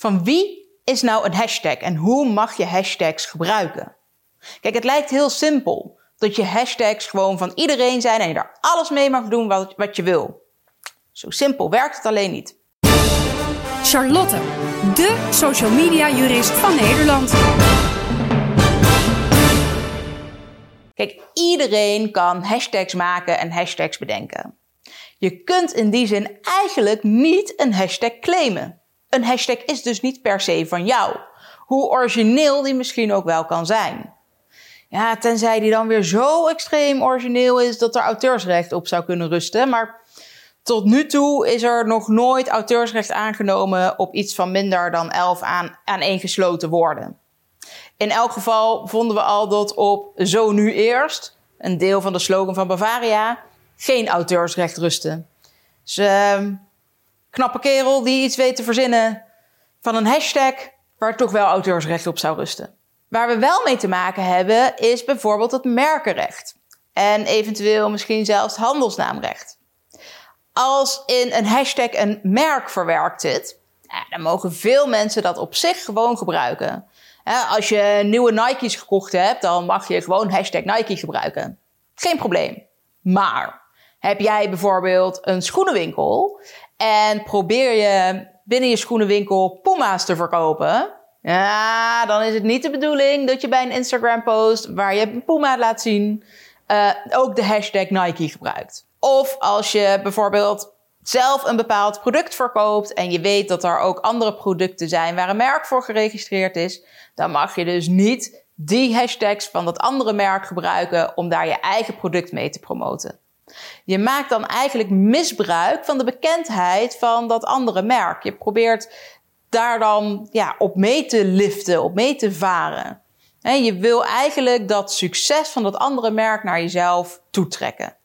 Van wie is nou een hashtag en hoe mag je hashtags gebruiken? Kijk, het lijkt heel simpel dat je hashtags gewoon van iedereen zijn en je daar alles mee mag doen wat, wat je wil. Zo simpel werkt het alleen niet. Charlotte, de social media jurist van Nederland. Kijk, iedereen kan hashtags maken en hashtags bedenken. Je kunt in die zin eigenlijk niet een hashtag claimen. Een hashtag is dus niet per se van jou, hoe origineel die misschien ook wel kan zijn. Ja, tenzij die dan weer zo extreem origineel is dat er auteursrecht op zou kunnen rusten. Maar tot nu toe is er nog nooit auteursrecht aangenomen op iets van minder dan 11 aan, aaneengesloten woorden. In elk geval vonden we al dat op Zo nu eerst, een deel van de slogan van Bavaria, geen auteursrecht rustte. Dus uh, knappe kerel die iets weet te verzinnen van een hashtag waar toch wel auteursrecht op zou rusten. Waar we wel mee te maken hebben is bijvoorbeeld het merkenrecht. En eventueel misschien zelfs handelsnaamrecht. Als in een hashtag een merk verwerkt zit, dan mogen veel mensen dat op zich gewoon gebruiken. Als je nieuwe Nike's gekocht hebt, dan mag je gewoon hashtag Nike gebruiken. Geen probleem. Maar heb jij bijvoorbeeld een schoenenwinkel en probeer je binnen je schoenenwinkel Puma's te verkopen, ja, dan is het niet de bedoeling dat je bij een Instagram post waar je Puma laat zien, uh, ook de hashtag Nike gebruikt. Of als je bijvoorbeeld zelf een bepaald product verkoopt en je weet dat er ook andere producten zijn waar een merk voor geregistreerd is, dan mag je dus niet die hashtags van dat andere merk gebruiken om daar je eigen product mee te promoten. Je maakt dan eigenlijk misbruik van de bekendheid van dat andere merk. Je probeert daar dan ja, op mee te liften, op mee te varen. je wil eigenlijk dat succes van dat andere merk naar jezelf toetrekken.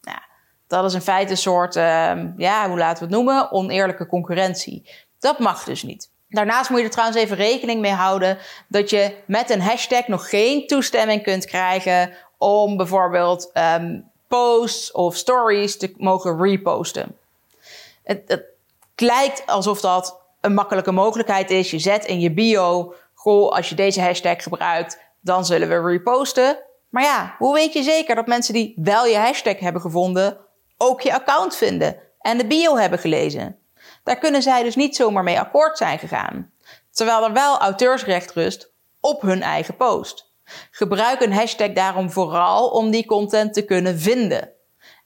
Nou, dat is in feite een soort, uh, ja, hoe laten we het noemen, oneerlijke concurrentie. Dat mag dus niet. Daarnaast moet je er trouwens even rekening mee houden dat je met een hashtag nog geen toestemming kunt krijgen om bijvoorbeeld um, posts of stories te mogen reposten. Het, het lijkt alsof dat een makkelijke mogelijkheid is. Je zet in je bio, goh, als je deze hashtag gebruikt, dan zullen we reposten. Maar ja, hoe weet je zeker dat mensen die wel je hashtag hebben gevonden, ook je account vinden en de bio hebben gelezen? Daar kunnen zij dus niet zomaar mee akkoord zijn gegaan. Terwijl er wel auteursrecht rust op hun eigen post. Gebruik een hashtag daarom vooral om die content te kunnen vinden.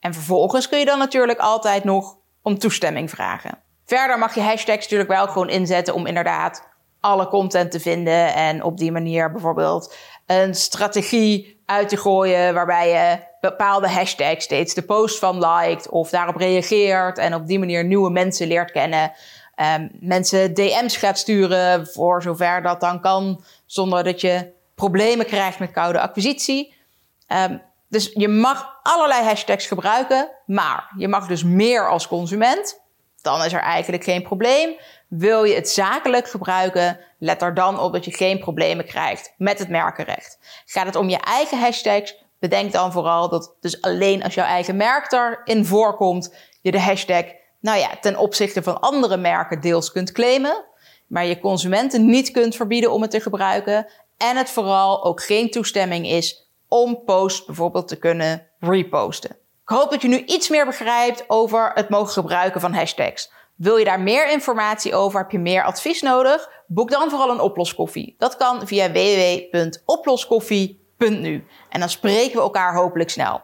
En vervolgens kun je dan natuurlijk altijd nog om toestemming vragen. Verder mag je hashtags natuurlijk wel gewoon inzetten om inderdaad alle content te vinden en op die manier bijvoorbeeld een strategie uit te gooien waarbij je bepaalde hashtags steeds de post van liked of daarop reageert en op die manier nieuwe mensen leert kennen. Um, mensen DM's gaat sturen voor zover dat dan kan, zonder dat je problemen krijgt met koude acquisitie. Um, dus je mag allerlei hashtags gebruiken, maar je mag dus meer als consument dan is er eigenlijk geen probleem. Wil je het zakelijk gebruiken, let er dan op dat je geen problemen krijgt met het merkenrecht. Gaat het om je eigen hashtags, bedenk dan vooral dat dus alleen als jouw eigen merk erin voorkomt, je de hashtag, nou ja, ten opzichte van andere merken deels kunt claimen, maar je consumenten niet kunt verbieden om het te gebruiken en het vooral ook geen toestemming is om posts bijvoorbeeld te kunnen reposten. Ik hoop dat je nu iets meer begrijpt over het mogen gebruiken van hashtags. Wil je daar meer informatie over? Heb je meer advies nodig? Boek dan vooral een oploskoffie. Dat kan via www.oploskoffie.nu. En dan spreken we elkaar hopelijk snel.